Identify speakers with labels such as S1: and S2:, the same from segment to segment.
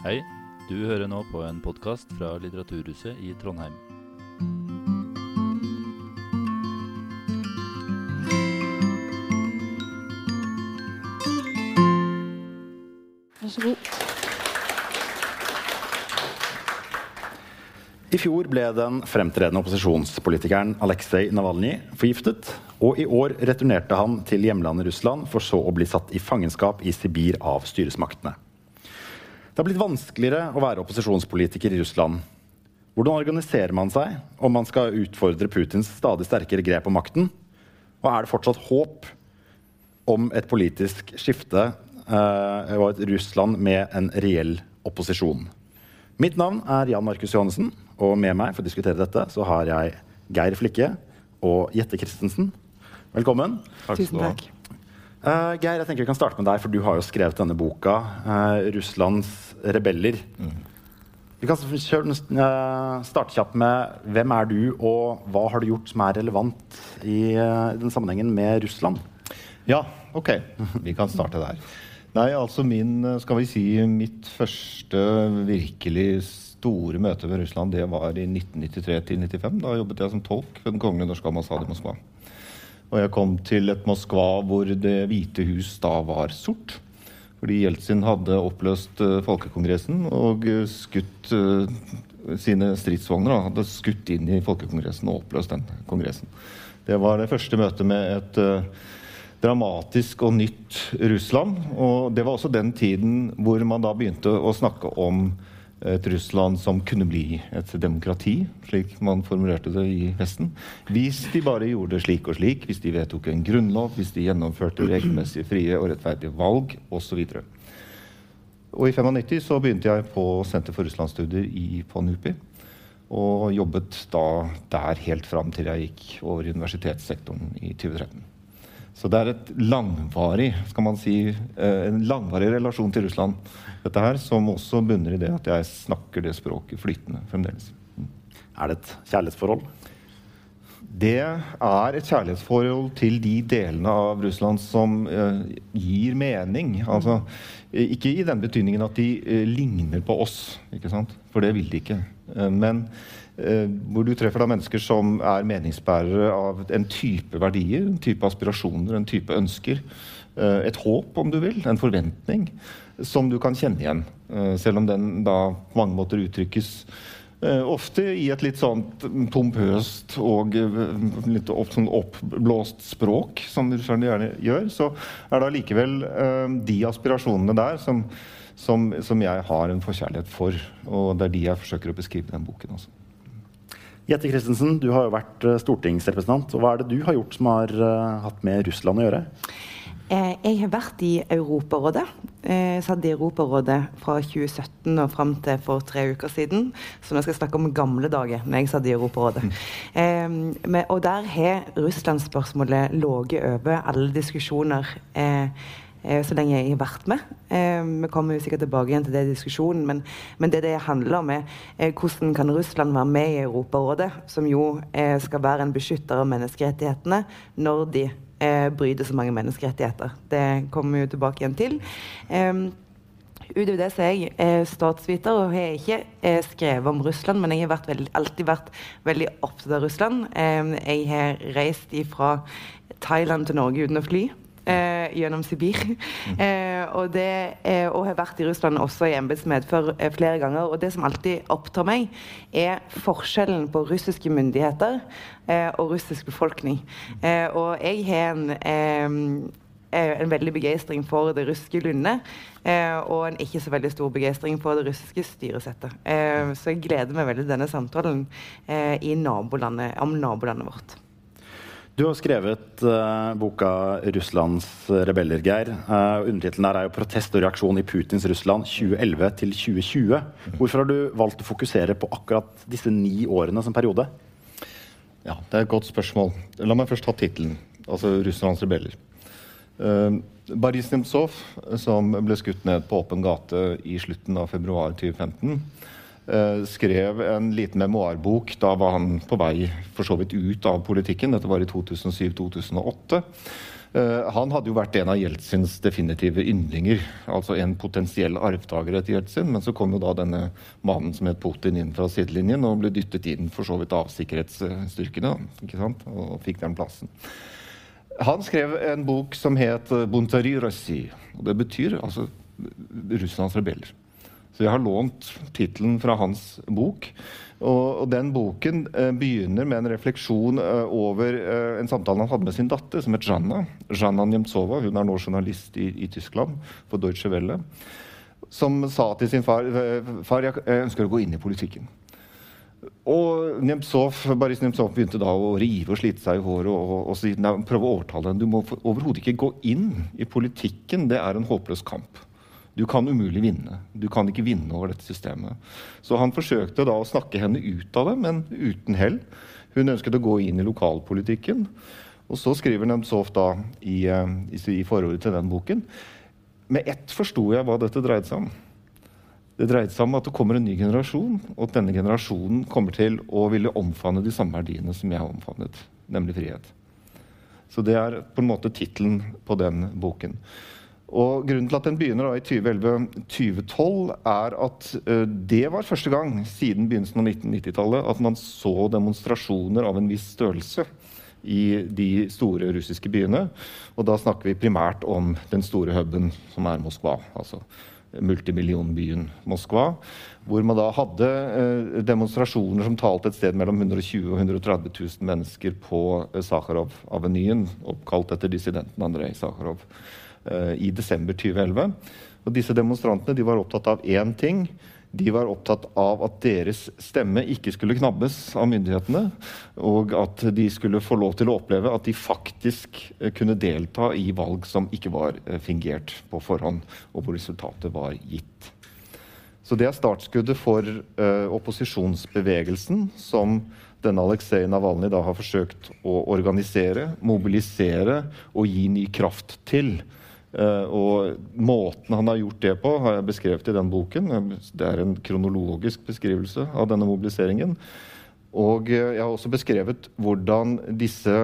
S1: Hei, du hører nå på en podkast fra Litteraturhuset i Trondheim.
S2: Vær så god.
S3: I fjor ble den fremtredende opposisjonspolitikeren Aleksej Navalnyj forgiftet, og i år returnerte han til hjemlandet Russland for så å bli satt i fangenskap i Sibir av styresmaktene. Det har blitt vanskeligere å være opposisjonspolitiker i Russland. Hvordan organiserer man seg om man skal utfordre Putins stadig sterkere grep om makten? Og er det fortsatt håp om et politisk skifte eh, og et Russland med en reell opposisjon? Mitt navn er Jan Markus Johannessen, og med meg for å diskutere dette så har jeg Geir Flikke og Jette Christensen. Velkommen.
S2: Tusen takk.
S3: Eh, Geir, jeg tenker vi kan starte med deg, for du har jo skrevet denne boka, Uh, 'Russlands rebeller'. Vi kan eh, starte kjapt med hvem er du, og hva har du gjort som er relevant i den sammenhengen med Russland?
S4: Ja, ok. Vi kan starte der. Nei, altså min, skal vi si, mitt første virkelig store møte med Russland, det var i 1993-95. Da jobbet jeg som tolk ved Den kongelige norske ambassade i Moskva. Og jeg kom til et Moskva hvor Det hvite hus da var sort. Fordi Jeltsin hadde oppløst uh, Folkekongressen og uh, skutt uh, sine stridsvogner. Da, hadde skutt inn i Folkekongressen og oppløst den kongressen. Det var det første møtet med et dramatisk og nytt Russland. Og det var også den tiden hvor man da begynte å snakke om et Russland som kunne bli et demokrati, slik man formulerte det i Vesten. Hvis de bare gjorde det slik og slik, hvis de vedtok en grunnlov, hvis de gjennomførte regelmessige frie og rettferdige valg osv. Og I 95 så begynte jeg på Senter for russlandsstudier i, på NUPI. Og jobbet da der helt fram til jeg gikk over i universitetssektoren i 2013. Så det er et langvarig, skal man si, en langvarig relasjon til Russland, dette her, som også bunner i det at jeg snakker det språket flytende fremdeles.
S3: Er det et kjærlighetsforhold?
S4: Det er et kjærlighetsforhold til de delene av Russland som uh, gir mening. Altså, ikke i den betydningen at de uh, ligner på oss, ikke sant? for det vil de ikke. Men hvor du treffer da mennesker som er meningsbærere av en type verdier, en type aspirasjoner, en type ønsker. et håp, om du vil. En forventning som du kan kjenne igjen. selv om den da på mange måter uttrykkes ofte i et litt sånn pompøst og litt sånn oppblåst språk, som russerne gjerne gjør, så er det allikevel de aspirasjonene der som, som, som, jeg har en forkjærlighet for. Og det er de jeg forsøker å beskrive i den boken også.
S3: Jette Christensen, du har jo vært stortingsrepresentant. og Hva er det du har gjort som har hatt med Russland å gjøre?
S2: Jeg har vært i Europarådet. Jeg satt i Europarådet fra 2017 og fram til for tre uker siden. Så nå skal jeg snakke om gamle dager når jeg satt i Europarådet. Mm. Um, og der har Russland-spørsmålet ligget over alle diskusjoner. Eh, så lenge jeg har vært med. Eh, vi kommer jo sikkert tilbake igjen til det diskusjonen, men, men, det det handler om, er eh, hvordan kan Russland være med i Europarådet, som jo eh, skal være en beskytter av menneskerettighetene, når de eh, bryter så mange menneskerettigheter. Det kommer vi jo tilbake igjen til. Utover det så er jeg eh, statsviter og har ikke eh, skrevet om Russland, men jeg har vært veldig, alltid vært veldig opptatt av Russland. Eh, jeg har reist fra Thailand til Norge uten å fly eh, gjennom Sibir. Mm. Eh, og, det, eh, og har vært i Russland også i embetsmedfør eh, flere ganger. Og det som alltid opptar meg, er forskjellen på russiske myndigheter eh, og russisk befolkning. Eh, og jeg har en en veldig begeistring for det russiske lundet, eh, og en ikke så veldig stor begeistring for det russiske styresettet. Eh, så jeg gleder meg veldig til denne samtalen eh, nabolandet, om nabolandet vårt.
S3: Du har skrevet uh, boka 'Russlands rebeller', Geir. Uh, Undertittelen er jo 'Protest og reaksjon i Putins Russland 2011 til 2020'. Hvorfor har du valgt å fokusere på akkurat disse ni årene som periode?
S4: Ja, Det er et godt spørsmål. La meg først ta tittelen. Altså 'Russlands rebeller'. Uh, Boris Nemtsov, som ble skutt ned på åpen gate i slutten av februar 2015 Eh, skrev en liten memoarbok. Da var han på vei for så vidt ut av politikken. Dette var i 2007-2008. Uh, han hadde jo vært en av Jeltsins definitive yndlinger. Altså en potensiell arvtaker etter Jeltsin. Men så kom jo da denne mannen som het Putin inn fra sidelinjen og ble dyttet inn for så vidt av sikkerhetsstyrkene ikke sant? og fikk den plassen. Han skrev en bok som het Buntari Russi'. Og det betyr altså Russlands rebeller. Så jeg har lånt tittelen fra hans bok. Og, den boken eh, begynner med en refleksjon eh, over eh, en samtale han hadde med sin datter, som het Janna. Janna Nemtsova. Hun er nå journalist i, i Tyskland for Deutsche Welle. Som sa til sin far far, jeg ønsker å gå inn i politikken. Og Nemtsov, Boris Nemtsov begynte da å rive og slite seg i håret og, og, og, og prøve å overtale henne. Du må overhodet ikke gå inn i politikken. Det er en håpløs kamp. Du kan umulig vinne. Du kan ikke vinne over dette systemet. Så han forsøkte da å snakke henne ut av det, men uten hell. Hun ønsket å gå inn i lokalpolitikken. Og så skriver Nemtsov da i, eh, i, i forordet til den boken Med ett forsto jeg hva dette dreide seg om. Det dreide seg om at det kommer en ny generasjon, og at denne generasjonen kommer til å ville omfavne de samme verdiene som jeg har omfavnet, nemlig frihet. Så det er på en måte tittelen på den boken. Og Grunnen til at den begynner i 2011-2012, er at uh, det var første gang siden begynnelsen av 1990-tallet at man så demonstrasjoner av en viss størrelse i de store russiske byene. Og da snakker vi primært om den store huben som er Moskva. altså multimillionbyen Moskva. Hvor man da hadde eh, demonstrasjoner som talte et sted mellom 120 og 130 000 mennesker på eh, Sakharov-avenyen, oppkalt etter dissidenten Andrej Sakharov. Eh, i desember 2011. Og disse demonstrantene de var opptatt av én ting. De var opptatt av at deres stemme ikke skulle knabbes av myndighetene, og at de skulle få lov til å oppleve at de faktisk eh, kunne delta i valg som ikke var eh, fingert på forhånd, og hvor resultatet var gitt. Så det er startskuddet for uh, opposisjonsbevegelsen som denne Aleksej Navalnyj har forsøkt å organisere, mobilisere og gi ny kraft til. Uh, og måten han har gjort det på, har jeg beskrevet i den boken. Det er en kronologisk beskrivelse av denne mobiliseringen. Og uh, jeg har også beskrevet hvordan disse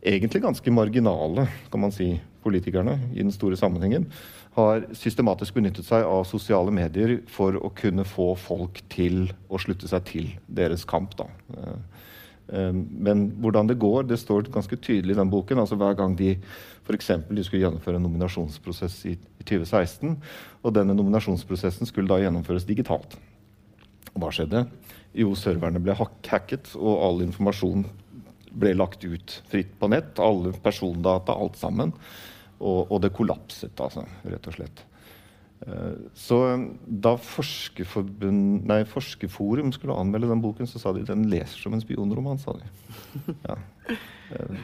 S4: egentlig ganske marginale kan man si, politikerne i den store sammenhengen har systematisk benyttet seg av sosiale medier for å kunne få folk til å slutte seg til deres kamp. da. Uh, men hvordan det går, det står ganske tydelig i den boken. altså Hver gang de f.eks. de skulle gjennomføre en nominasjonsprosess i 2016, og denne nominasjonsprosessen skulle da gjennomføres digitalt. Hva skjedde? Jo, serverne ble hacket, og all informasjon ble lagt ut fritt på nett. Alle persondata, alt sammen. Og, og det kollapset, altså, rett og slett. Eh, så da nei, Forskerforum skulle anmelde den boken, så sa de den leser som en spionroman. sa de. Ja. Eh,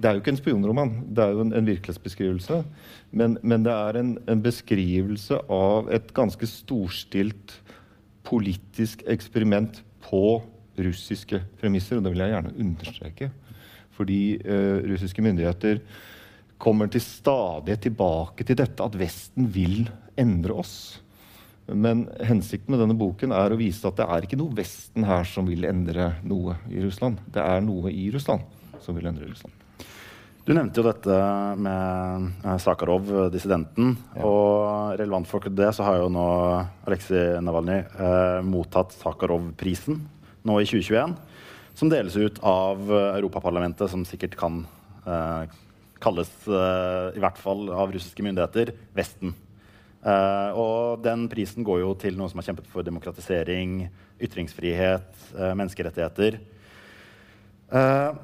S4: det er jo ikke en spionroman, det er jo en, en virkelighetsbeskrivelse. Men, men, det er en, en, beskrivelse av et ganske storstilt politisk eksperiment på russiske premisser, og det vil jeg gjerne understreke. Fordi eh, russiske myndigheter kommer til stadighet tilbake til dette at Vesten vil endre oss. Men hensikten med denne boken er å vise at det er ikke noe Vesten her som vil endre noe i Russland. Det er noe i Russland som vil endre Russland.
S3: Du nevnte jo dette med eh, Sakharov, dissidenten. Ja. Og relevant for det så har jo nå Aleksej Navalnyj eh, mottatt Sakharov-prisen nå i 2021. Som deles ut av Europaparlamentet, som sikkert kan eh, kalles, eh, i hvert fall av russiske myndigheter, Vesten. Eh, og den prisen går jo til noen som har kjempet for demokratisering, ytringsfrihet, uh, menneskerettigheter.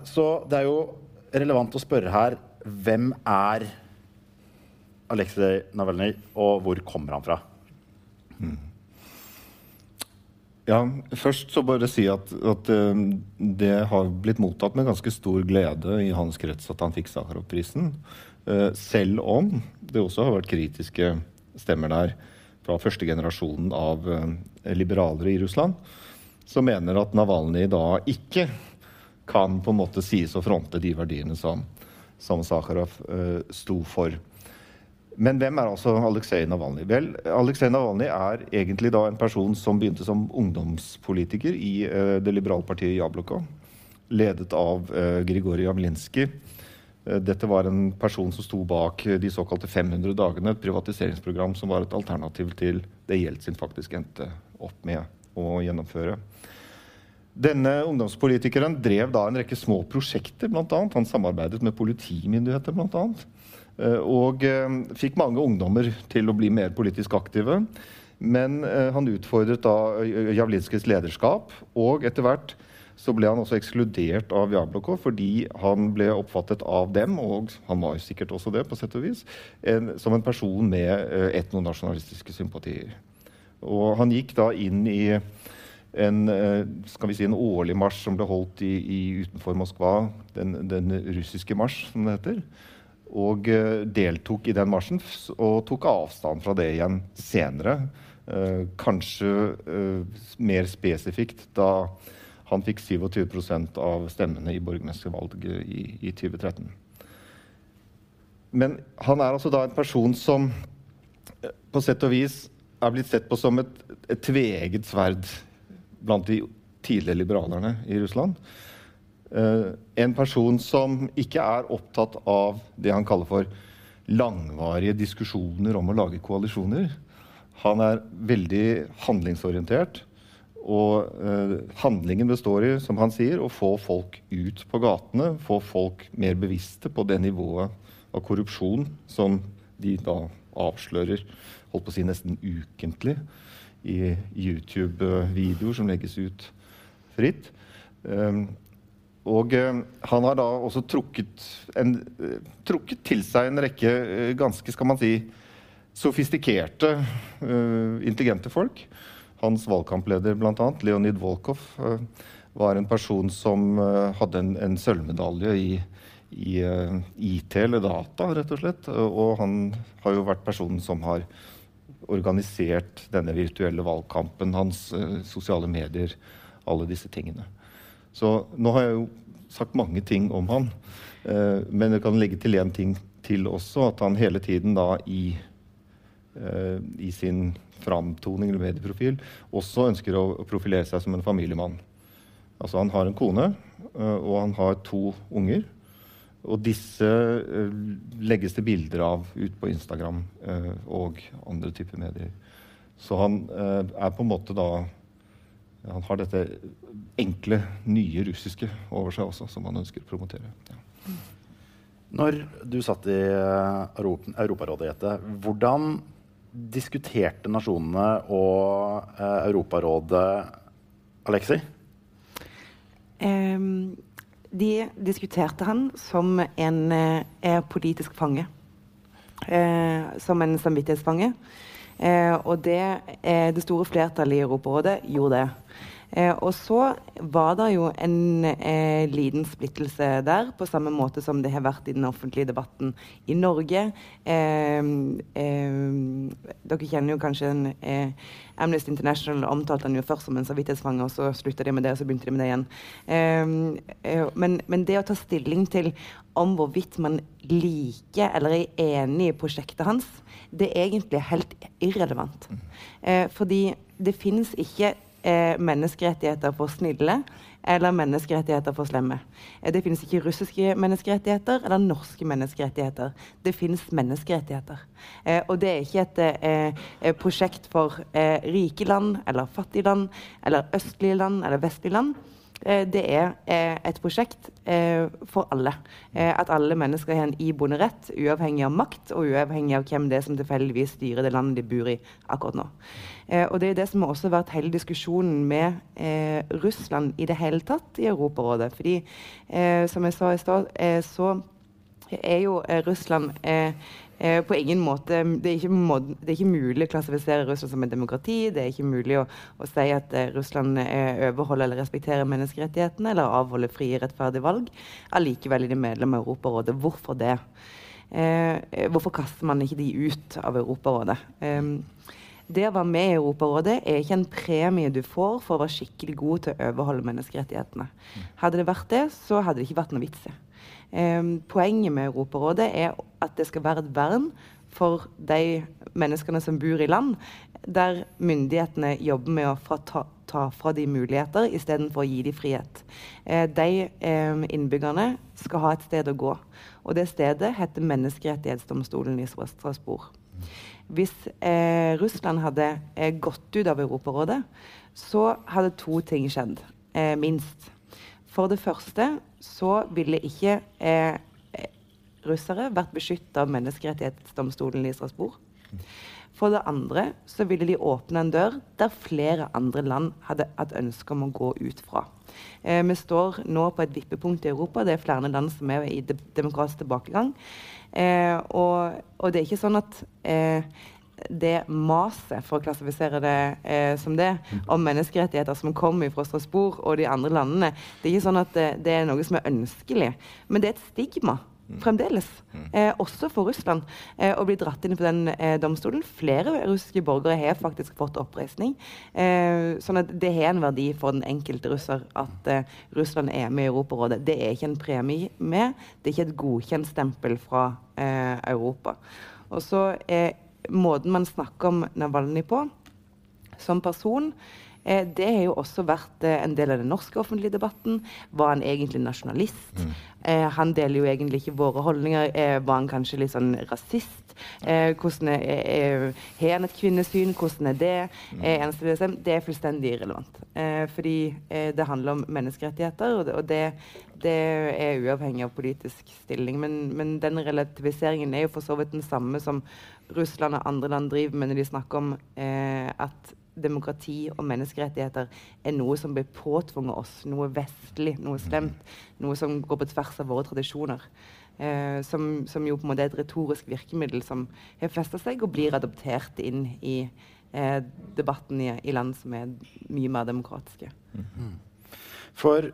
S3: så det er jo relevant å spørre her hvem er Aleksej Navalnyj, og hvor kommer han fra? Mm.
S4: Ja, først så bare si at, at uh, det har blitt mottatt med ganske stor glede i hans krets at han fikk Sakharov-prisen. Uh, selv om det også har vært kritiske stemmer der fra første generasjonen av uh, liberalere i Russland, som mener at Navalnyj da ikke kan på en måte sies å fronte de verdiene som, som Sakharov uh, sto for. Men hvem er altså Aleksej Navalnyj? Vel, Aleksej Navalnyj er egentlig da en person som begynte som ungdomspolitiker i uh, det liberale partiet Jabloko. Ledet av uh, Grigorij Javlinskij. Eh, dette var en person som sto bak de såkalte 500 dagene, et privatiseringsprogram som var et alternativ til det Jeltsin faktisk endte opp med å gjennomføre. Denne ungdomspolitikeren drev da en rekke små prosjekter. Annet. Han samarbeidet med politimyndigheter bl.a. Eh, og eh, fikk mange ungdommer til å bli mer politisk aktive. Men han utfordret da Javlinskijs lederskap, og etter hvert så ble han også ekskludert av Jabloko fordi han ble oppfattet av dem, og han var jo sikkert også det, på sett og vis, en, som en person med uh, etnonasjonalistiske sympatier. Og han gikk da inn i en, uh, skal vi si, en årlig marsj som ble holdt i, i utenfor Moskva, den, den, russiske marsj, som det heter. Og uh, deltok i den marsjen og tok avstand fra det igjen senere. kanskje mer spesifikt da han fikk 27% av stemmene i borgermestervalget i, i 2013. Men han er altså da en person som eh, på sett og vis er blitt sett på som et, et tveegget sverd blant de tidlige liberalerne i Russland. Uh, en person som ikke er opptatt av det han kaller for langvarige diskusjoner om å lage koalisjoner. Han er veldig handlingsorientert. Og eh, handlingen består i, som han sier, å få folk ut på gatene. Få folk mer bevisste på det nivået av korrupsjon som de da avslører holdt på å si nesten ukentlig i YouTube-videoer som legges ut fritt. Um, og eh, han har da også trukket, en, uh, trukket, til seg en rekke uh, ganske, skal man si, sofistikerte, intelligente folk. Hans valgkampleder, bl.a., Leonid Volkov, eh, var en person som eh, hadde en, en sølvmedalje i, i uh, IT eller data, rett og slett. Og han har jo vært personen som har organisert denne virtuelle valgkampen, hans sosiale medier, alle disse tingene. Så nå har jeg jo sagt mange ting om han, men jeg kan legge til én ting til også, at han hele tiden da i, i sin framtoning eller medieprofil, også ønsker å profilere seg som en familiemann. Altså Han har en kone, øh, og han har to unger. Og disse øh, legges det bilder av ut på Instagram og andre typer medier. Så han er på en måte da Han har dette enkle, nye russiske over seg også, som han ønsker å promotere. Ja.
S3: Når du satt i Europarådet, Jette, hvordan diskuterte nasjonene og eh, Europarådet Alexi?
S2: Um, de diskuterte han som en eh, politisk fange. Eh, som en samvittighetsfange. Eh, og det, eh, det store flertallet i Europarådet gjorde det. Eh, og så var det jo en eh, liten splittelse der, på samme måte som det har vært i den offentlige debatten i Norge. Eh, eh dere kjenner jo kanskje en, eh, Amnesty International omtalte han jo først som en samvittighetsfange, og så slutta de med det, og så begynte de med det igjen. Eh, men, men, det å ta stilling til om hvorvidt man liker eller er enig i prosjektet hans, det er egentlig helt irrelevant. Mm. fordi det finnes ikke eh, menneskerettigheter for snille eller menneskerettigheter for slemme. Eh, det finnes ikke russiske menneskerettigheter eller norske menneskerettigheter. Det finnes menneskerettigheter. Eh, og det er ikke et eh, prosjekt for eh, rike land eller fattige land eller østlige land eller vestlige land. Eh, det er et prosjekt for alle. At alle mennesker har en iboende rett, uavhengig av makt og uavhengig av hvem det er som tilfeldigvis styrer det landet de bor i akkurat nå. Eh, og det er det som har også vært hele diskusjonen med eh, Russland i det hele tatt i Europarådet. Fordi, eh, som jeg sa i stad, eh, så er jo eh, Russland eh, på ingen måte det er, måte det er, ikke mulig å klassifisere Russland som et demokrati. Det er ikke mulig å, å si at Russland overholder eller respekterer menneskerettighetene eller avholder frie, rettferdige valg. Allikevel er de medlem av Europarådet. Hvorfor det? hvorfor kaster man ikke de ut av Europarådet? Um, det å være med i Europarådet er ikke en premie du får for å være skikkelig god til å overholde menneskerettighetene. Hadde det vært det, så hadde det ikke vært noe vits i. Um, poenget med Europarådet er at det skal være et vern for de menneskene som bor i land der myndighetene jobber med å fra ta, fra de muligheter istedenfor å gi dem frihet. Eh, de eh, innbyggerne skal ha et sted å gå. Og det stedet heter Menneskerettighetsdomstolen i Strasbourg. Hvis eh, Russland hadde eh, gått ut av Europarådet, så hadde to ting skjedd, eh, minst. For det første så ville ikke eh, russere vært beskytta av Menneskerettighetsdomstolen i Strasbourg. For det andre så ville de åpne en dør der flere andre land hadde hatt ønske om å gå ut fra. Eh, vi står nå på et vippepunkt i Europa. Det er flere land som er i de demokratisk tilbakegang. Eh, og, og, det er ikke sånn at eh, det maset, for å klassifisere det eh, som det, om menneskerettigheter som kommer fra Strasbourg og de andre landene, det er ikke sånn at det, det er noe som er ønskelig. Men det er et stigma fremdeles. Eh, også for Russland. Eh, å bli dratt inn på den eh, domstolen. Flere russiske borgere har faktisk fått oppreisning. Eh, sånn at det har en verdi for den enkelte russer at eh, Russland er med i Europarådet. Det er ikke en premie med, det er ikke et godkjent stempel fra eh, Europa. Og så er måten man snakker om Navalnyj på som person Eh, det har jo også vært eh, en del av den norske offentlige debatten. Var han egentlig nasjonalist? Mm. Eh, han deler jo egentlig ikke våre holdninger. Eh, var han kanskje litt sånn rasist? Eh, hvordan er, Har han et kvinnesyn? Hvordan er det? Er en BDSM? det er fullstendig irrelevant. Eh, fordi det handler om menneskerettigheter, og det, og det, det er uavhengig av politisk stilling. Men, men den relativiseringen er jo for så vidt den samme som Russland og andre land driver med når de snakker om at demokrati og menneskerettigheter er noe som blir påtvunget oss, noe vestlig, noe slemt, noe som går på tvers av våre tradisjoner. Eh, som, som, jo på en måte er et retorisk virkemiddel som har festa seg og blir adoptert inn i eh, debatten i, i, land som er mye mer demokratiske. Mm.
S3: For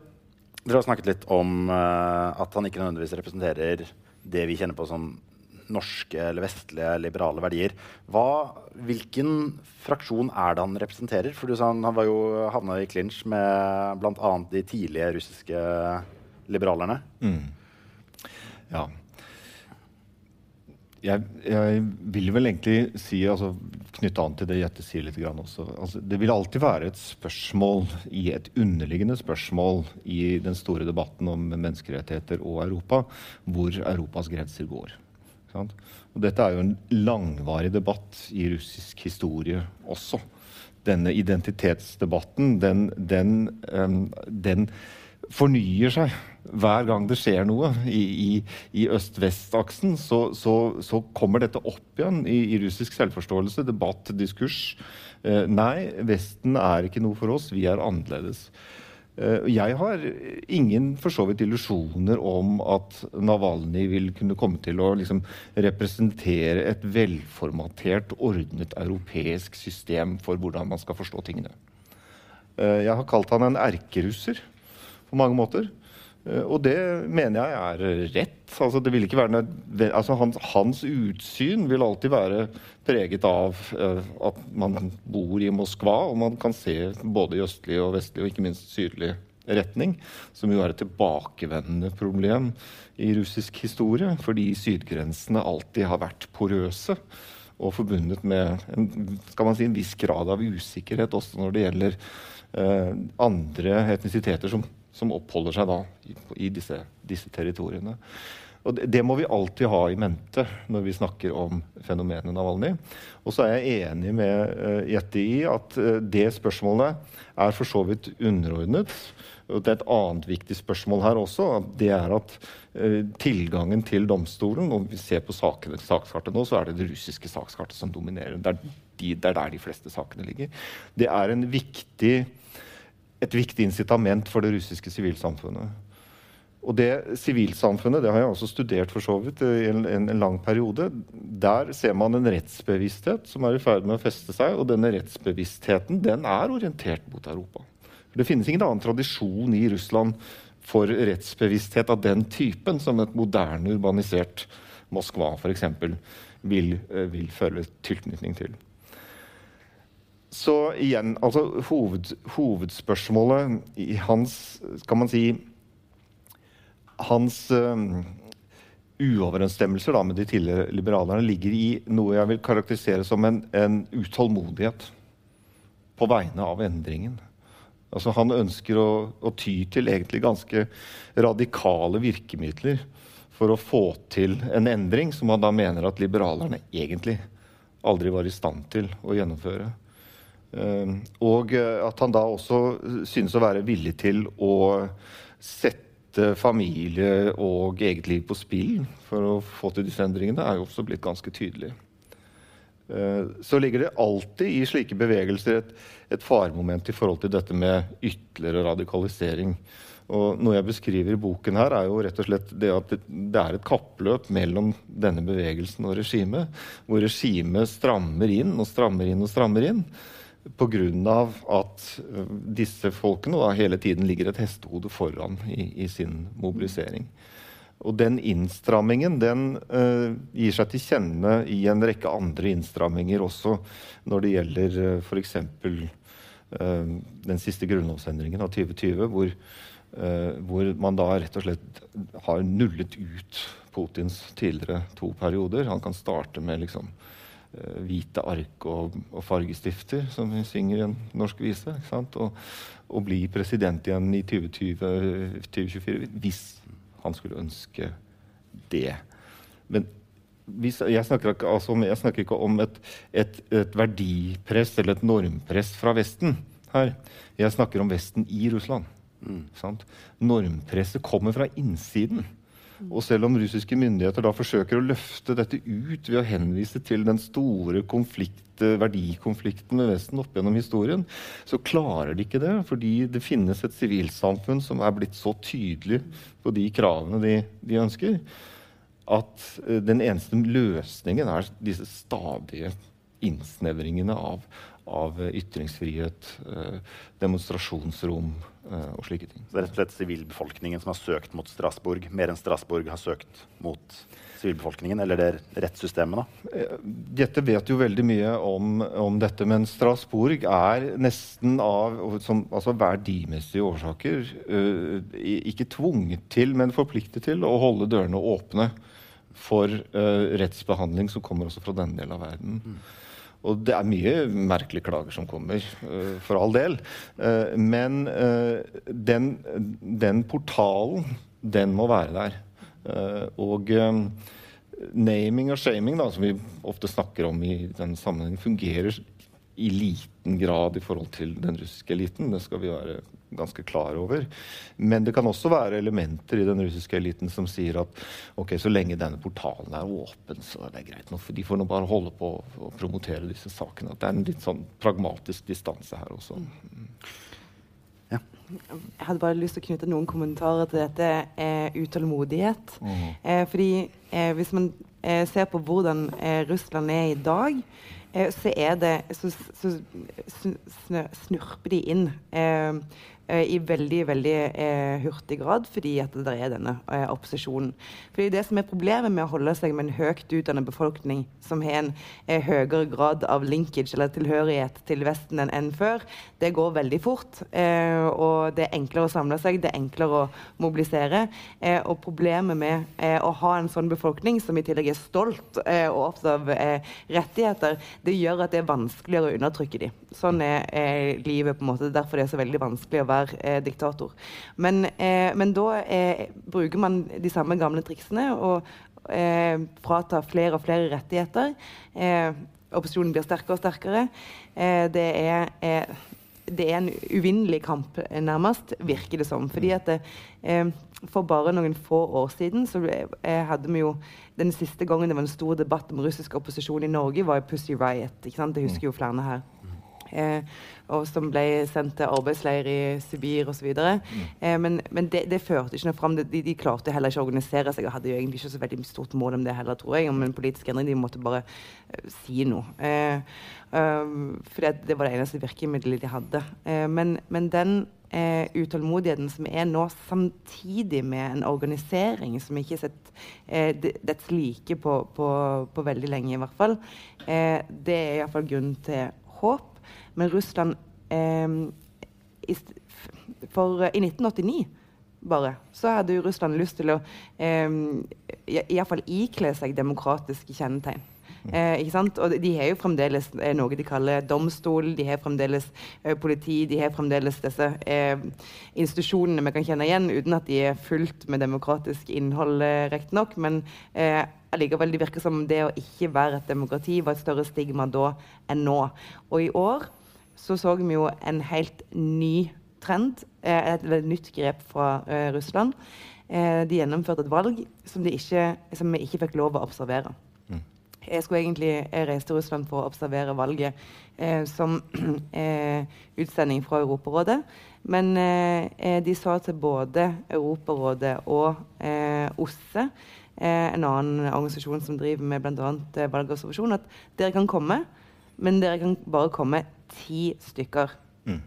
S3: dere har snakket litt om uh, at han ikke nødvendigvis representerer det vi kjenner på som norske eller vestlige liberale verdier. Hva, hvilken fraksjon er det han representerer? For du sa han, han var jo havna i clinch med bl.a. de tidlige russiske liberalerne. Mm.
S4: Ja. Jeg, jeg, vil vel egentlig si, altså, knytte an til det Jette sier litt også altså, Det vil alltid være et spørsmål, i et underliggende spørsmål i den store debatten om menneskerettigheter og Europa, hvor Europas grenser går. Og dette er jo en langvarig debatt i russisk historie også. Denne identitetsdebatten, den, den, um, den fornyer seg hver gang det skjer noe i, i, i øst-vest-aksen. Så, så, så, kommer dette opp igjen i, i russisk selvforståelse, debatt, diskurs. Eh, nei, Vesten er ikke noe for oss, vi er annerledes. Eh, jeg har ingen for så vidt illusjoner om at Navalnyj vil kunne komme til å liksom representere et velformatert, ordnet europeisk system for hvordan man skal forstå tingene. Eh, jeg har kalt han en erkerusser på mange måter. Eh, og det mener jeg er rett. Altså, det vil ikke være altså, hans, hans, utsyn vil alltid være preget av uh, at man bor i Moskva, og man kan se både i østlig og vestlig og ikke minst sydlig retning, som jo er et tilbakevendende problem i russisk historie, fordi sydgrensene alltid har vært porøse og forbundet med en, skal man si, en viss grad av usikkerhet, også når det gjelder uh, andre etnisiteter som som oppholder seg da i, disse, disse, territoriene. Og det, det, må vi alltid ha i mente når vi snakker om fenomenet Navalny. Og så er jeg enig med uh, Jette i at uh, det spørsmålet er for så vidt underordnet. Og det er et annet viktig spørsmål her også. Det er at uh, tilgangen til domstolen Når vi ser på sakene, sakskartet nå, så er det det russiske sakskartet som dominerer. Det er, de, det er der de fleste sakene ligger. Det er en viktig et viktig incitament for det russiske sivilsamfunnet. Og det sivilsamfunnet, det har jeg også studert for så vidt i en, en, en, lang periode, der ser man en rettsbevissthet som er i ferd med å feste seg. Og denne rettsbevisstheten den er orientert mot Europa. For Det finnes ingen annen tradisjon i Russland for rettsbevissthet av den typen som et moderne, urbanisert Moskva f.eks. Vil, eh, vil føle tilknytning til. Så igjen, altså hoved, hovedspørsmålet i hans Skal man si Hans um, uoverensstemmelser da, med de tidligere liberalerne ligger i noe jeg vil karakterisere som en, en utålmodighet på vegne av endringen. Altså, han ønsker å, å, ty til egentlig ganske radikale virkemidler for å få til en endring som han da mener at liberalerne egentlig aldri var i stand til å gjennomføre. Uh, og at han da også synes å være villig til å sette familie og eget liv på spill for å få til disse endringene, er jo også blitt ganske tydelig. Eh, så ligger det alltid i slike bevegelser et, et faremoment i forhold til dette med ytterligere radikalisering. Og noe jeg beskriver i boken her, er jo rett og slett det at det er et kappløp mellom denne bevegelsen og regimet, hvor regimet strammer inn og strammer inn og strammer inn pga. at eh, disse folkene da, hele tiden ligger et hestehode foran i, i sin mobilisering. Og den innstrammingen den uh, gir seg til kjenne i en rekke andre innstramminger også når det gjelder uh, f.eks. Uh, den siste grunnlovsendringen av 2020, hvor, uh, hvor man da rett og slett har nullet ut Putins tidligere to perioder. Han kan starte med liksom Eh, hvite ark og, og, fargestifter, som hun synger i en norsk vise. Og, og, bli president igjen i 2020-2024 hvis han skulle ønske det. Men hvis, jeg, snakker ikke, altså, jeg, snakker ikke, om et, et, et, verdipress eller et normpress fra Vesten her. Jeg snakker om Vesten i Russland. Mm. Normpresset kommer fra innsiden. Og selv om russiske myndigheter da forsøker å løfte dette ut ved å henvise til den store konflikt, verdikonflikten med Vesten opp gjennom historien, så klarer de ikke det. Fordi det finnes et sivilsamfunn som er blitt så tydelig på de kravene de, de ønsker, at eh, den eneste løsningen er disse stadige innsnevringene av, av ytringsfrihet, eh, demonstrasjonsrom Eh, og slike ting.
S3: Så det er rett og slett sivilbefolkningen som har søkt mot Strasbourg, mer enn Strasbourg har søkt mot sivilbefolkningen, eller det rettssystemet, da?
S4: Eh, dette vet jo veldig mye om, om dette, men Strasbourg er nesten av som, altså verdimessige årsaker uh, ikke tvunget til, men forpliktet til å holde dørene åpne for uh, rettsbehandling som kommer også fra denne delen av verden. Mm. Og det er mye merkelige klager som kommer, uh, for all del. Uh, men uh, den, den, portalen, den må være der. og naming og shaming, da, som vi ofte snakker om i denne sammenhengen, fungerer i liten grad i forhold til den russiske eliten. Det skal vi være ganske klar over. Men det kan også være elementer i den russiske eliten som sier at ok, så lenge denne portalen er åpen, så er det greit. For de får nå bare holde på å promotere disse sakene. At det er en litt sånn pragmatisk distanse her også.
S2: Ja. Jeg hadde bare lyst til å knytte noen kommentarer til dette eh, utålmodighet. Mm. Eh, fordi eh, hvis man eh, ser på hvordan eh, Russland er i dag Eh, så er det så, så snurper de inn Eh, i veldig veldig eh, hurtig grad fordi at det er denne eh, opposisjonen. Fordi Det som er problemet med å holde seg med en høyt utdannet befolkning som har en eh, høyere grad av linkage eller tilhørighet til Vesten enn, enn før, det går veldig fort. Eh, og det er enklere å samle seg, det er enklere å mobilisere. Eh, og problemet med å ha en sånn befolkning som i tillegg er stolt og opptatt av rettigheter, det gjør at det er vanskeligere å undertrykke dem. Sånn er livet på en måte. Derfor det er så veldig vanskelig å være være eh, diktator. Men, eh, men da eh, bruker man de samme gamle triksene og eh, fratar flere og flere rettigheter. Eh, opposisjonen blir sterkere og sterkere. Eh, det er det er en uvinnelig kamp, nærmest, virker det som. Fordi at det, eh, For bare noen få år siden så eh, hadde vi jo Den siste gangen det var en stor debatt om russisk opposisjon i Norge, var jo Pussy Riot. ikke sant? Det husker jo flere her. Eh, og som ble sendt til arbeidsleir i Sibir osv. Mm. Eh, men, men det, det, førte ikke noe fram. De, de, klarte heller ikke å organisere seg og hadde jo egentlig ikke så veldig stort mål om det heller, tror jeg. om en politisk endring. De måtte bare uh, si noe. Eh, um, for det, det, var det eneste virkemidlet de hadde. Eh, men, men, den eh, utålmodigheten som er nå, samtidig med en organisering som ikke har sett eh, dets like på, på, på, veldig lenge, i hvert fall, det er iallfall grunn til håp. Men Russland eh, i, for, I 1989 bare, så hadde jo Russland lyst til å eh, iallfall ikle seg demokratiske kjennetegn. Eh? Og de har jo fremdeles eh, noe de kaller domstol, de har fremdeles eh, politi, de har fremdeles disse eh, institusjonene vi kan kjenne igjen, uten at de er fullt med demokratisk innhold, eh, riktignok. Men eh, allikevel det virker som det å ikke være et demokrati var et større stigma da enn nå. Og i år så så vi jo en helt ny trend, eh, et, veldig nytt grep fra Russland. De gjennomførte et valg som, ikke, som vi ikke fikk lov å observere. Jeg skulle egentlig reise til Russland for å observere valget eh, som eh, utsending fra Europarådet. Men eh, de sa til både Europarådet og eh, OSSE, eh, en annen organisasjon som driver med bl.a. Eh, valgobservasjon, at dere kan komme, men dere kan bare komme ti stykker. Mm.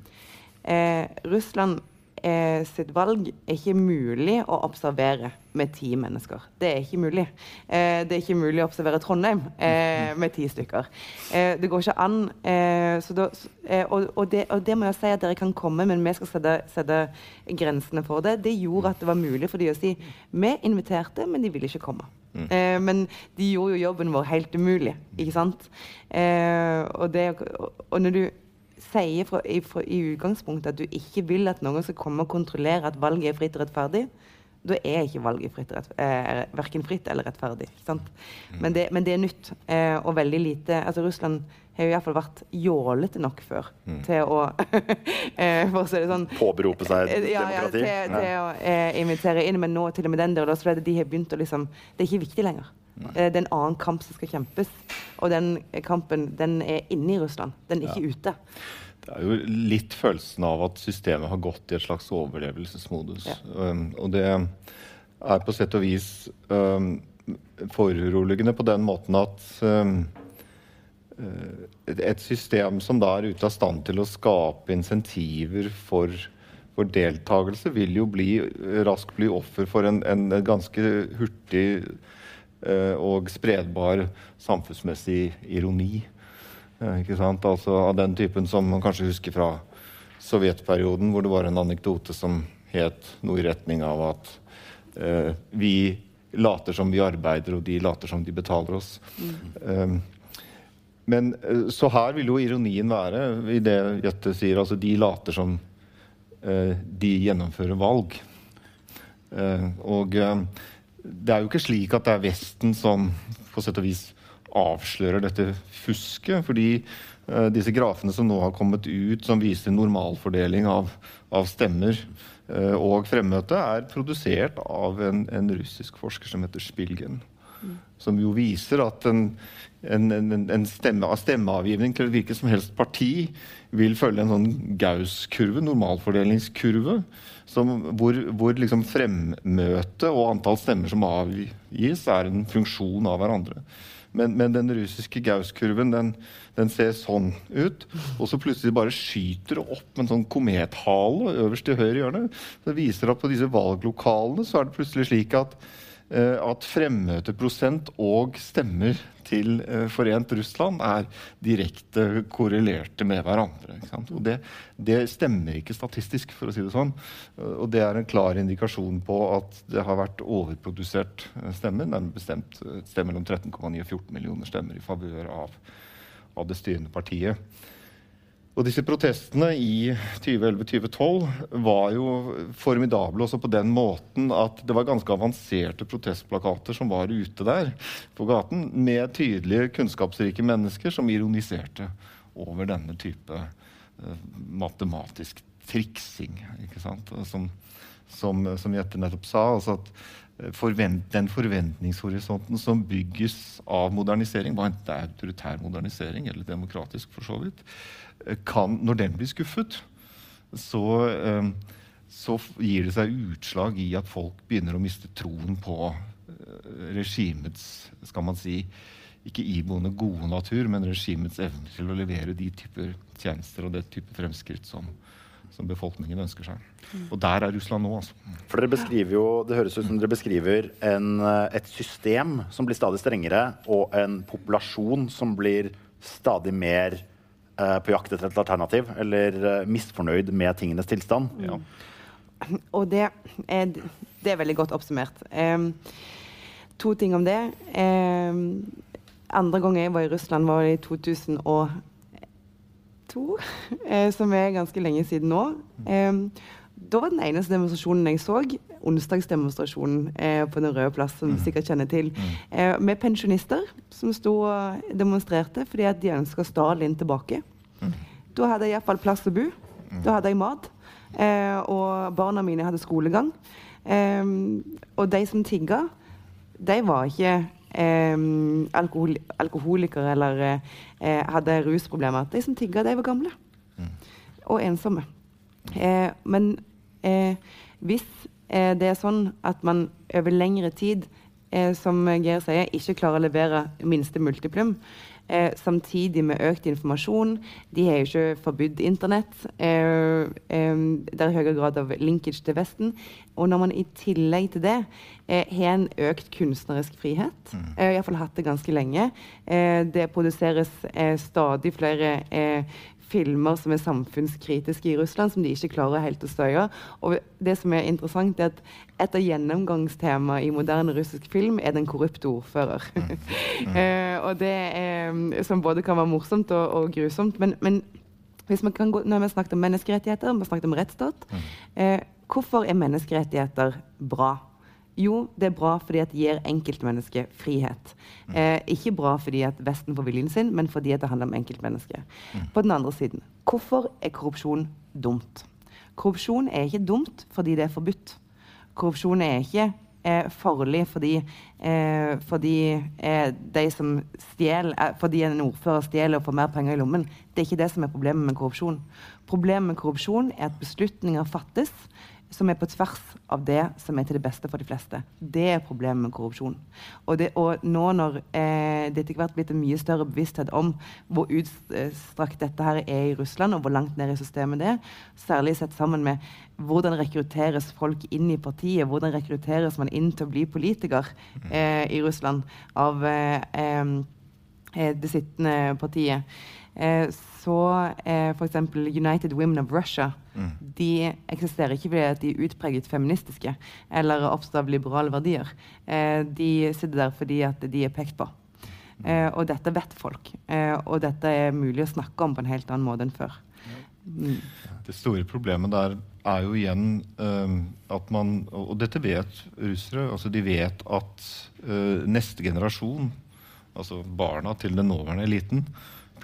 S2: Russland eh, sitt valg er ikke mulig å observere med ti mennesker. Det er ikke mulig. Eh, det er ikke mulig å observere Trondheim eh, med ti stykker. Eh, det går ikke an. Eh, da, eh, og, og, det, og, det, må jeg si at dere kan komme, men vi skal sette, sette, grensene for det. Det gjorde at det var mulig for de å si vi inviterte, men de ville ikke komme. Mm. men de gjorde jo jobben vår helt umulig, ikke sant? og, det, og når du sier fra, i, fra, i, utgangspunktet at du ikke vil at noen skal komme og kontrollere at valget er fritt og rettferdig, da er ikke valget fritt, rett, eh, verken fritt eller rettferdig. Mm. Men det, men, det, er nytt eh, og veldig lite altså Russland har jo iallfall vært jålete nok før mm. til å eh, For å si det sånn
S3: Påberope seg
S2: demokrati? Ja, ja til, til å eh, invitere inn. Men nå til og med den der, er de har begynt å liksom Det er ikke viktig lenger. Eh, det er en annen kamp som skal kjempes. Og den kampen den er inne i Russland. Den er ikke ute.
S4: Det er jo litt følelsen av at systemet har gått i et slags overlevelsesmodus. Um, og det er på sett og vis um, foruroligende på den måten at um, uh, et system som da er ute av stand til å skape insentiver for, for deltakelse, vil jo bli, raskt bli offer for en, en ganske hurtig og spredbar samfunnsmessig ironi. Ikke sant? Altså Av den typen som man kanskje husker fra sovjetperioden, hvor det var en anekdote som het noe i retning av at eh, vi later som vi arbeider, og de later som de betaler oss. Mm. Um, men eh, så her vil jo ironien være i det Jette sier. Altså de later som uh, de gjennomfører valg. Uh, og det er jo ikke slik at det er Vesten som på sett og vis avslører dette fusket. Fordi uh, disse grafene som nå har kommet ut, som viser normalfordeling av, av stemmer uh, og fremmøte, er produsert av en, en, russisk forsker som heter Spilgen. Som jo viser at en, en, en stemme, stemmeavgivning til hvilket som helst parti vil følge en sånn Gaus-kurve, normalfordelingskurve, som, hvor, hvor liksom fremmøte og antall stemmer som avgis, er en funksjon av hverandre. Men, men den russiske Gauss-kurven den, den, ser sånn ut. Og så plutselig bare skyter det opp med en sånn komethale øverst i høyre hjørne. Det viser at på disse valglokalene så er det plutselig slik at at fremmøteprosent og stemmer til eh, Forent Russland er direkte korrelerte med hverandre. Og det, det, stemmer ikke statistisk, for å si det sånn. Eh, og det er en klar indikasjon på at det har vært overprodusert stemmer. Det er bestemt et sted mellom 13,9 og 14 millioner stemmer i favør av, av det styrende partiet. Og disse protestene i 2011-2012 var jo formidable også på den måten at det var ganske avanserte protestplakater som var ute der på gaten, med tydelige, kunnskapsrike mennesker som ironiserte over denne type uh, matematisk triksing. ikke sant? Som, som, som Jette nettopp sa. altså at Forvent, den forventningshorisonten som bygges av modernisering, hva enten det er autoritær modernisering eller demokratisk, for så vidt, kan, når den blir skuffet, så, eh, så, gir det seg utslag i at folk begynner å miste troen på eh, regimets skal man si, ikke iboende gode natur, men regimets evne til å levere de typer tjenester og det type fremskritt som, som befolkningen ønsker seg. Og der er Russland nå, altså.
S3: For dere beskriver jo, Det høres ut som dere beskriver en, eh, et system som blir stadig strengere, og en populasjon som blir stadig mer eh, på jakt etter et alternativ, eller eh, misfornøyd med tingenes tilstand. Ja.
S2: og det er, det er veldig godt oppsummert. Um, to ting om det. Um, andre gang jeg var i Russland, var i 2002, eh, som er ganske lenge siden nå. Eh, da var den eneste demonstrasjonen jeg så, onsdagsdemonstrasjonen eh, på Den røde plass, som du sikkert kjenner til, eh, med pensjonister som sto og demonstrerte fordi at de ønska Stalin tilbake. Da hadde jeg iallfall plass å bo. Da hadde jeg mat. Eh, og barna mine hadde skolegang. Og de som tigga, de var ikke eh, alkohol alkoholikere eller eh, hadde rusproblemer. De som tigga, de var gamle. Og ensomme. Eh, men eh, hvis eh, det er sånn at man over lengre tid, eh, som Geir sier, ikke klarer å levere minste multiplum, eh, samtidig med økt informasjon De har jo ikke forbudt Internett. Eh, det er høyere grad av linkage til Vesten. Og når man i tillegg til det har en økt kunstnerisk frihet, mm. eh, iallfall hatt det ganske lenge Det produseres stadig flere filmer som er samfunnskritiske i Russland, som de ikke klarer helt å støye. Og det som er interessant, er at et av gjennomgangstemaene i moderne russisk film er den korrupte ordfører. Mm. Mm. uh, og det er, som både kan være morsomt og, og grusomt. Men, men hvis man kan gå, når vi har snakket om menneskerettigheter, vi har snakket om rettsstat, uh, hvorfor er menneskerettigheter bra? Jo, det er bra fordi det gir enkeltmennesket frihet. Mm. Eh, ikke bra fordi at Vesten får viljen sin, men fordi det handler om enkeltmennesket. Mm. På den andre siden, hvorfor er korrupsjon dumt? Korrupsjon er ikke dumt fordi det er forbudt. Korrupsjon er ikke eh, farlig fordi, eh, fordi eh, de som stjeler, eh, fordi en ordfører stjeler og får mer penger i lommen. Det er ikke det som er problemet med korrupsjon. Problemet med korrupsjon er at beslutninger fattes som er på tvers av det som er til det beste for de fleste. Det er problemet med korrupsjon. Og, det, og nå når eh, det etter hvert blitt en mye større bevissthet om hvor utstrakt dette her er i Russland, og hvor langt ned i systemet det er, særlig sett sammen med hvordan rekrutteres folk inn i partiet, hvordan rekrutteres man inn til å bli politiker eh, i Russland av eh, eh det sittende partiet. Eh, så eh, f.eks. United Women of Russia mm. de eksisterer ikke fordi de er utpreget feministiske eller oppstår av liberale verdier. Eh, de sitter der fordi at de er pekt på. Mm. Eh, og dette vet folk. Eh, og dette er mulig å snakke om på en helt annen måte enn før.
S4: Mm. Det store problemet der er jo igjen uh, at man Og dette vet russere. altså De vet at uh, neste generasjon, altså barna til den nåværende eliten,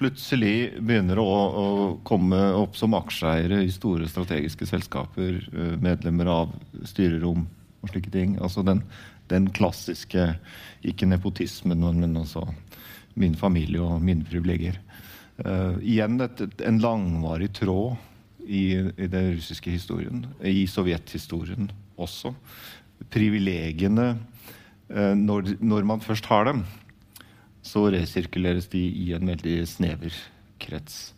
S4: plutselig begynner å, å, komme opp som aksjeeiere i store strategiske selskaper, eh, medlemmer av styrerom og slike ting. Altså den, den klassiske ikke nepotismen, men altså min familie og mine privilegier. Uh, igjen et, en langvarig tråd i, i den russiske historien, i sovjethistorien også. Privilegiene, uh, når, når man først har dem, så resirkuleres de i en veldig snever krets.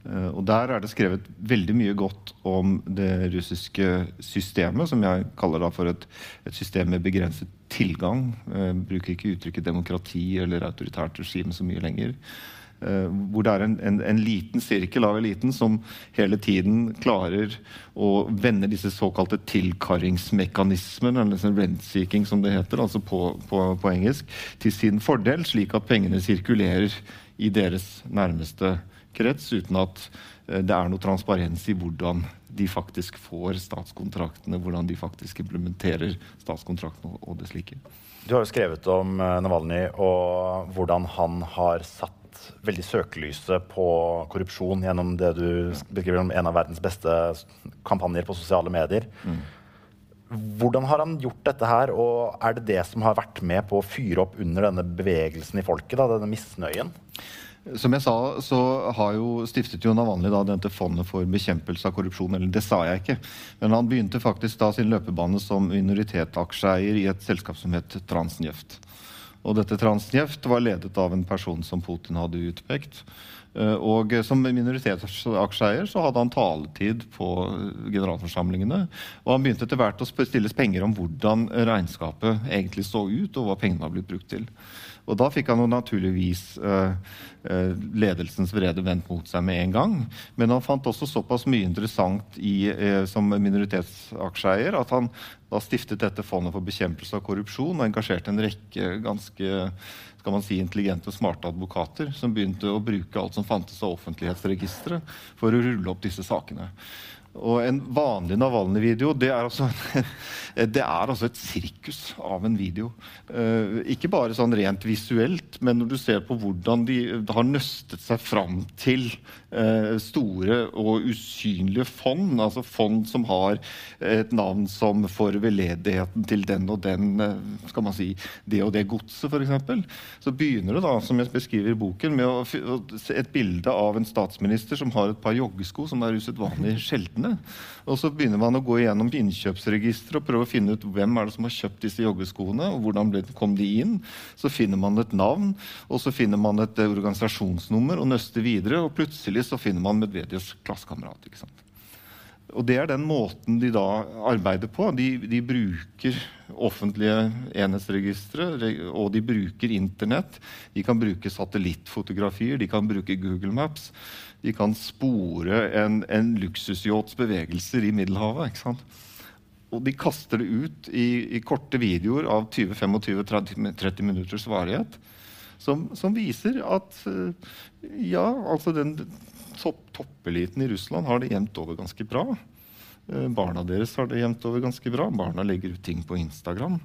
S4: Uh, og Der er det skrevet veldig mye godt om det russiske systemet, som jeg kaller da for et, et system med begrenset tilgang. Jeg bruker ikke uttrykket demokrati eller autoritært regime så mye lenger. Uh, hvor det er en, en, en, liten sirkel av eliten som hele tiden klarer å vende disse såkalte tilkarringsmekanismene, eller rent-seeking som det heter, altså på, på, på, engelsk, til sin fordel, slik at pengene sirkulerer i deres nærmeste krets, uten at uh, det er noe transparens i hvordan de faktisk får statskontraktene, hvordan de faktisk implementerer statskontraktene og, det slike.
S3: Du har jo skrevet om uh, Navalny og hvordan han har satt veldig søkelyset på korrupsjon gjennom det du beskriver som en av verdens beste kampanjer på sosiale medier. Mm. Hvordan har han gjort dette her, og er det det som har vært med på å fyre opp under denne bevegelsen i folket, da, denne misnøyen?
S4: Som jeg sa, så har jo stiftet jo Navalny da dette fondet for bekjempelse av korrupsjon. Eller det sa jeg ikke. Men han begynte faktisk da sin løpebane som minoritetsaksjeeier i et selskap som het Transnjeft. Og dette Transnjeft var ledet av en person som Putin hadde utpekt. Eh, og som minoritetsaksjeeier så hadde han taletid på generalforsamlingene. Og han begynte etter hvert å stilles penger om hvordan regnskapet egentlig så ut, og hva pengene var blitt brukt til. Og da fikk han jo naturligvis uh, ledelsens vrede vendt mot seg med en gang. Men han fant også såpass mye interessant i, uh, som minoritetsaksjeeier at han da stiftet dette fondet for bekjempelse av korrupsjon og engasjerte en rekke ganske skal man si, intelligente og smarte advokater som begynte å bruke alt som fantes av offentlighetsregistre for å rulle opp disse sakene. Og en vanlig Navalnyj-video det, altså, det er altså et sirkus av en video. Uh, ikke bare sånn rent visuelt, men når du ser på hvordan de har nøstet seg fram til uh, store og usynlige fond, altså fond som har et navn som for veldedigheten til den og den uh, skal man si, det og det godset, f.eks., så begynner det da, som jeg beskriver i boken, med å, se et bilde av en statsminister som har et par joggesko som er usedvanlig sjeldne sjeldne. Og så begynner man å gå igjennom innkjøpsregisteret og prøve å finne ut hvem er det som har kjøpt disse joggeskoene, og hvordan kom de inn. Så finner man et navn, og så finner man et eh, organisasjonsnummer og nøster videre, og plutselig så finner man Medvedevs klassekamerat. ikke sant? Og det er den måten de da arbeider på. De, de bruker offentlige enhetsregistre, og de bruker Internett. De kan bruke satellittfotografier, de kan bruke Google Maps. De kan spore en, en luksusyachts bevegelser i Middelhavet. ikke sant? Og de kaster det ut i, i korte videoer av 20-25-30 minutters varighet. Som, som, viser at eh, ja, altså den topp, toppeliten i Russland har det jevnt over ganske bra. Eh, barna deres har det jevnt over ganske bra. Barna legger ut ting på Instagram.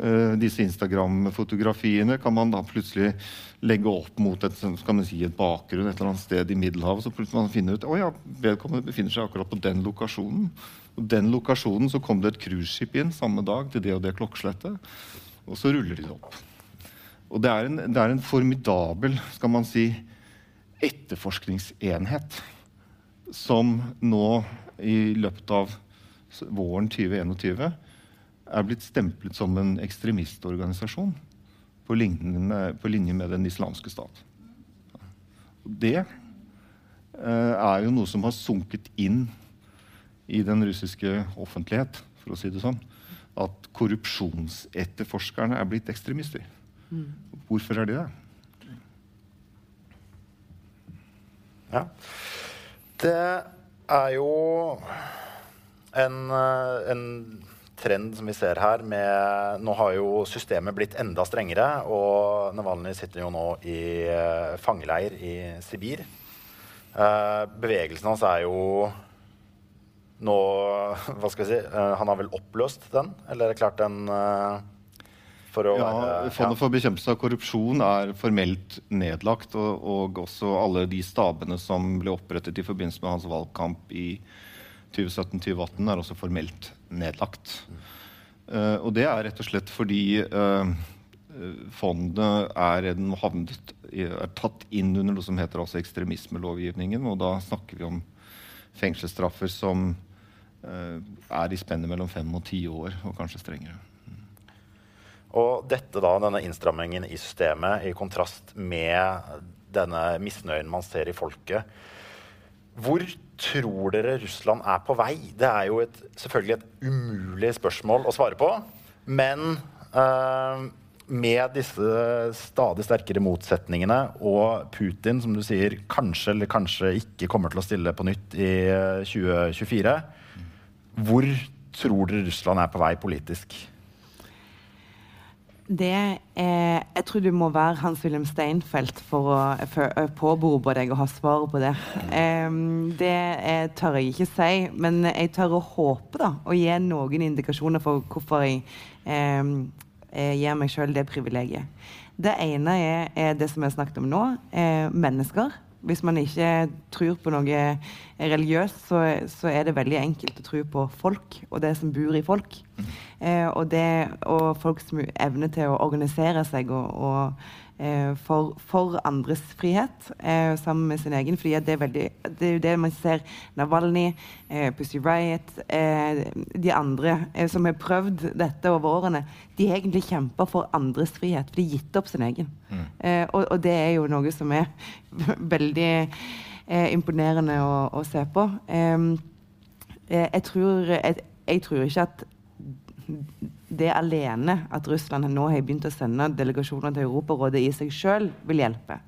S4: Uh, disse Instagram-fotografiene kan man da plutselig legge opp mot et, si, et, bakgrunn et eller annet sted i Middelhavet. Så plutselig man finner ut å ja, vedkommende befinner seg akkurat på den lokasjonen. Og den lokasjonen så kom det et cruiseskip inn samme dag til det og det klokkeslettet. Og så ruller de det opp. Og det er en, det er en formidabel skal man si, etterforskningsenhet som nå i løpet av våren 2021 er blitt stemplet som en ekstremistorganisasjon på, på linje med Den islamske stat. Det eh, er jo noe som har sunket inn i den russiske offentlighet, for å si det sånn. At korrupsjonsetterforskerne er blitt ekstremister. Mm. Hvorfor er de det?
S3: Ja. Det er jo en, eh, en trend som vi ser her med Nå har jo systemet blitt enda strengere, og Navalnyj sitter jo nå i uh, fangeleir i Sibir. Uh, bevegelsen hans er jo nå Hva skal vi si? Han har vel oppløst den? Eller klart den
S4: for å ja, være Fondet for bekjempelse av korrupsjon er formelt nedlagt, og, og også alle de stabene som ble opprettet i forbindelse med hans valgkamp i 2017-2018 er også formelt nedlagt. Uh, og det er rett og slett fordi uh, fondet er, havnet, er, tatt inn under noe som heter altså ekstremismelovgivningen. Og da snakker vi om fengselsstraffer som uh, er i spennet mellom fem og ti år, og kanskje strengere.
S3: Og dette da, denne innstrammingen i systemet, i kontrast med denne misnøyen man ser i folket, hvor tror dere Russland er på vei? Det er jo et, selvfølgelig et umulig spørsmål å svare på. Men eh, med disse stadig sterkere motsetningene og Putin, som du sier, kanskje eller kanskje ikke kommer til å stille på nytt i 2024, hvor tror dere Russland er på vei politisk?
S2: Det er, jeg tror du må være Hans-Wilhelm Steinfeld for å påberope deg å ha svaret på det. Um, det er, tør jeg ikke si, men jeg tør å håpe da, og gi noen indikasjoner for hvorfor jeg um, gir meg sjøl det privilegiet. Det ene er, er, det som vi har snakket om nå. mennesker. Hvis man ikke tror på noe religiøst, så, så, er det veldig enkelt å tro på folk og det som bor i folk. Eh, og, det, og folks evne til å organisere seg og, og for, for, andres frihet eh, sammen med sin egen. fordi det er, veldig, det er jo det man ser Navalny, eh, Pussy Riot, eh, de andre eh, som har prøvd dette over årene, de har egentlig kjempa for andres frihet. For de har gitt opp sin egen. Mm. Og, og, det er jo noe som er veldig imponerende å, å, se på. jeg, tror, jeg, jeg tror ikke at det alene at Russland nå har begynt å sende delegasjoner til Europarådet i seg sjøl, vil hjelpe.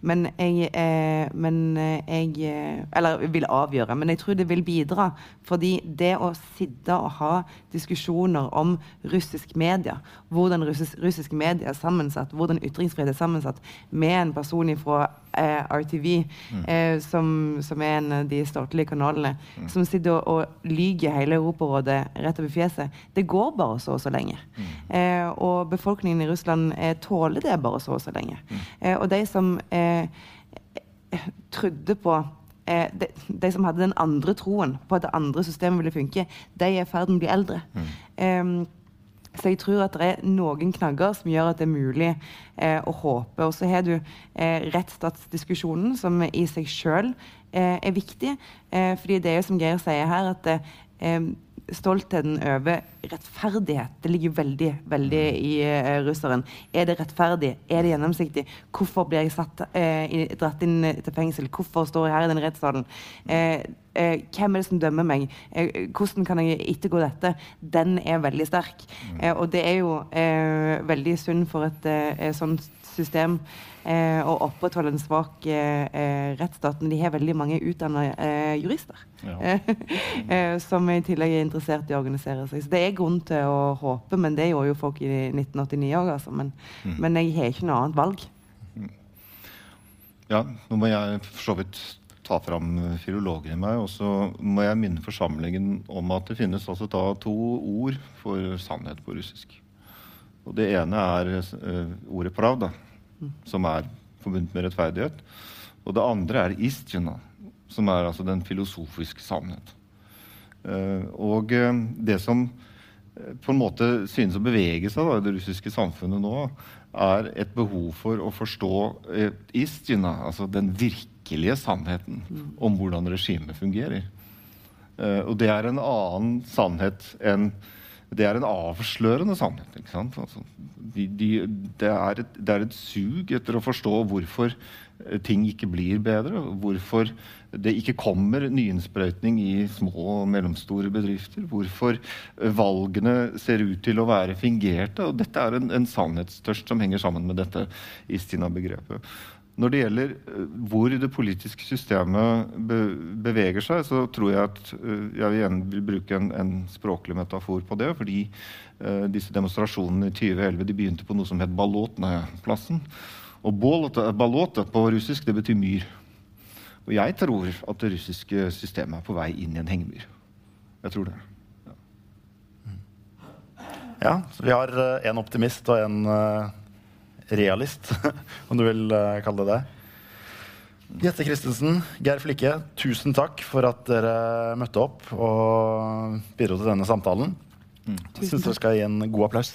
S2: Men jeg, eh, men jeg eh, Eller vil avgjøre. Men jeg tror det vil bidra. Fordi det å sitte og ha diskusjoner om russisk media, hvordan russisk, russisk media er sammensatt, hvordan ytringsfrihet er sammensatt, med en person fra eh, RTV, mm. eh, som, som, er en av de statlige kanalene, mm. som sitter og, og lyger hele Europarådet rett over fjeset, det går bare så og så lenge. Mm. Eh, og befolkningen i Russland eh, tåler det bare så og så lenge. Mm. Eh, og de som eh, trodde på eh, de, de, som hadde den andre troen på at det andre systemet ville funke, de er i ferd med å bli eldre. Mm. Så jeg tror at det er noen knagger som gjør at det er mulig eh, å håpe. Og så har du eh, rettsstatsdiskusjonen, som i seg sjøl eh, er viktig. Eh, fordi det er jo som Geir sier her, at eh, stoltheten over rettferdighet. Det ligger veldig veldig mm. i uh, russeren. Er det rettferdig? Er det gjennomsiktig? Hvorfor blir jeg satt, uh, i, dratt inn til fengsel? Hvorfor står jeg her i den rettssalen? Uh, hvem er det som dømmer meg? hvordan kan jeg ettergå dette? Den er veldig sterk. Mm. og det er jo veldig synd for et sånt system eh, å opprettholde en svak eh, eh rettsstat. Men de har veldig mange utdanna eh, jurister ja. Eh, som i tillegg er interessert i å organisere seg. Så det er grunn til å håpe, men det gjorde jo folk i 1989 òg, altså. Men, mm. men, jeg har ikke noe annet valg. Mm.
S4: Ja, nå må jeg for så vidt ta fram filologen i meg. Og så må jeg minne forsamlingen om at det finnes altså da to ord for sannhet på russisk. Og Det ene er uh, ordet 'pravda', som er forbundet med rettferdighet. Og det andre er istina, som er altså den filosofiske sannhet. Uh, og uh, det som på en måte synes å bevege seg da, i det russiske samfunnet nå, er et behov for å forstå istina, altså den virkelige sannheten om hvordan regimet fungerer. og det er en annen sannhet enn det er en avslørende sannhet. ikke sant? Altså, de, de, det, er et, det, er et, sug etter å forstå hvorfor eh, ting ikke blir bedre. Hvorfor det ikke kommer nyinnsprøytning i små og mellomstore bedrifter. Hvorfor eh, valgene ser ut til å være fingerte. og Dette er en, en sannhetstørst som henger sammen med dette Istina-begrepet. Når det gjelder eh, hvor det politiske systemet beveger seg, så tror jeg at eh, jeg vil igjen bruke en, en, språklig metafor på det. Fordi uh, disse demonstrasjonene i 2011 de begynte på noe som het Balotnaja-plassen. Og balota på russisk det betyr myr. Og jeg tror at det russiske systemet er på vei inn i en hengemyr. Jeg tror det.
S3: Ja, ja så vi har en optimist og uh realist, om du vil uh, kalle det det. Jette Christensen, Geir Flikke, tusen takk for at dere møtte opp og bidro til denne samtalen. Mm. Jeg syns dere skal gi en god applaus.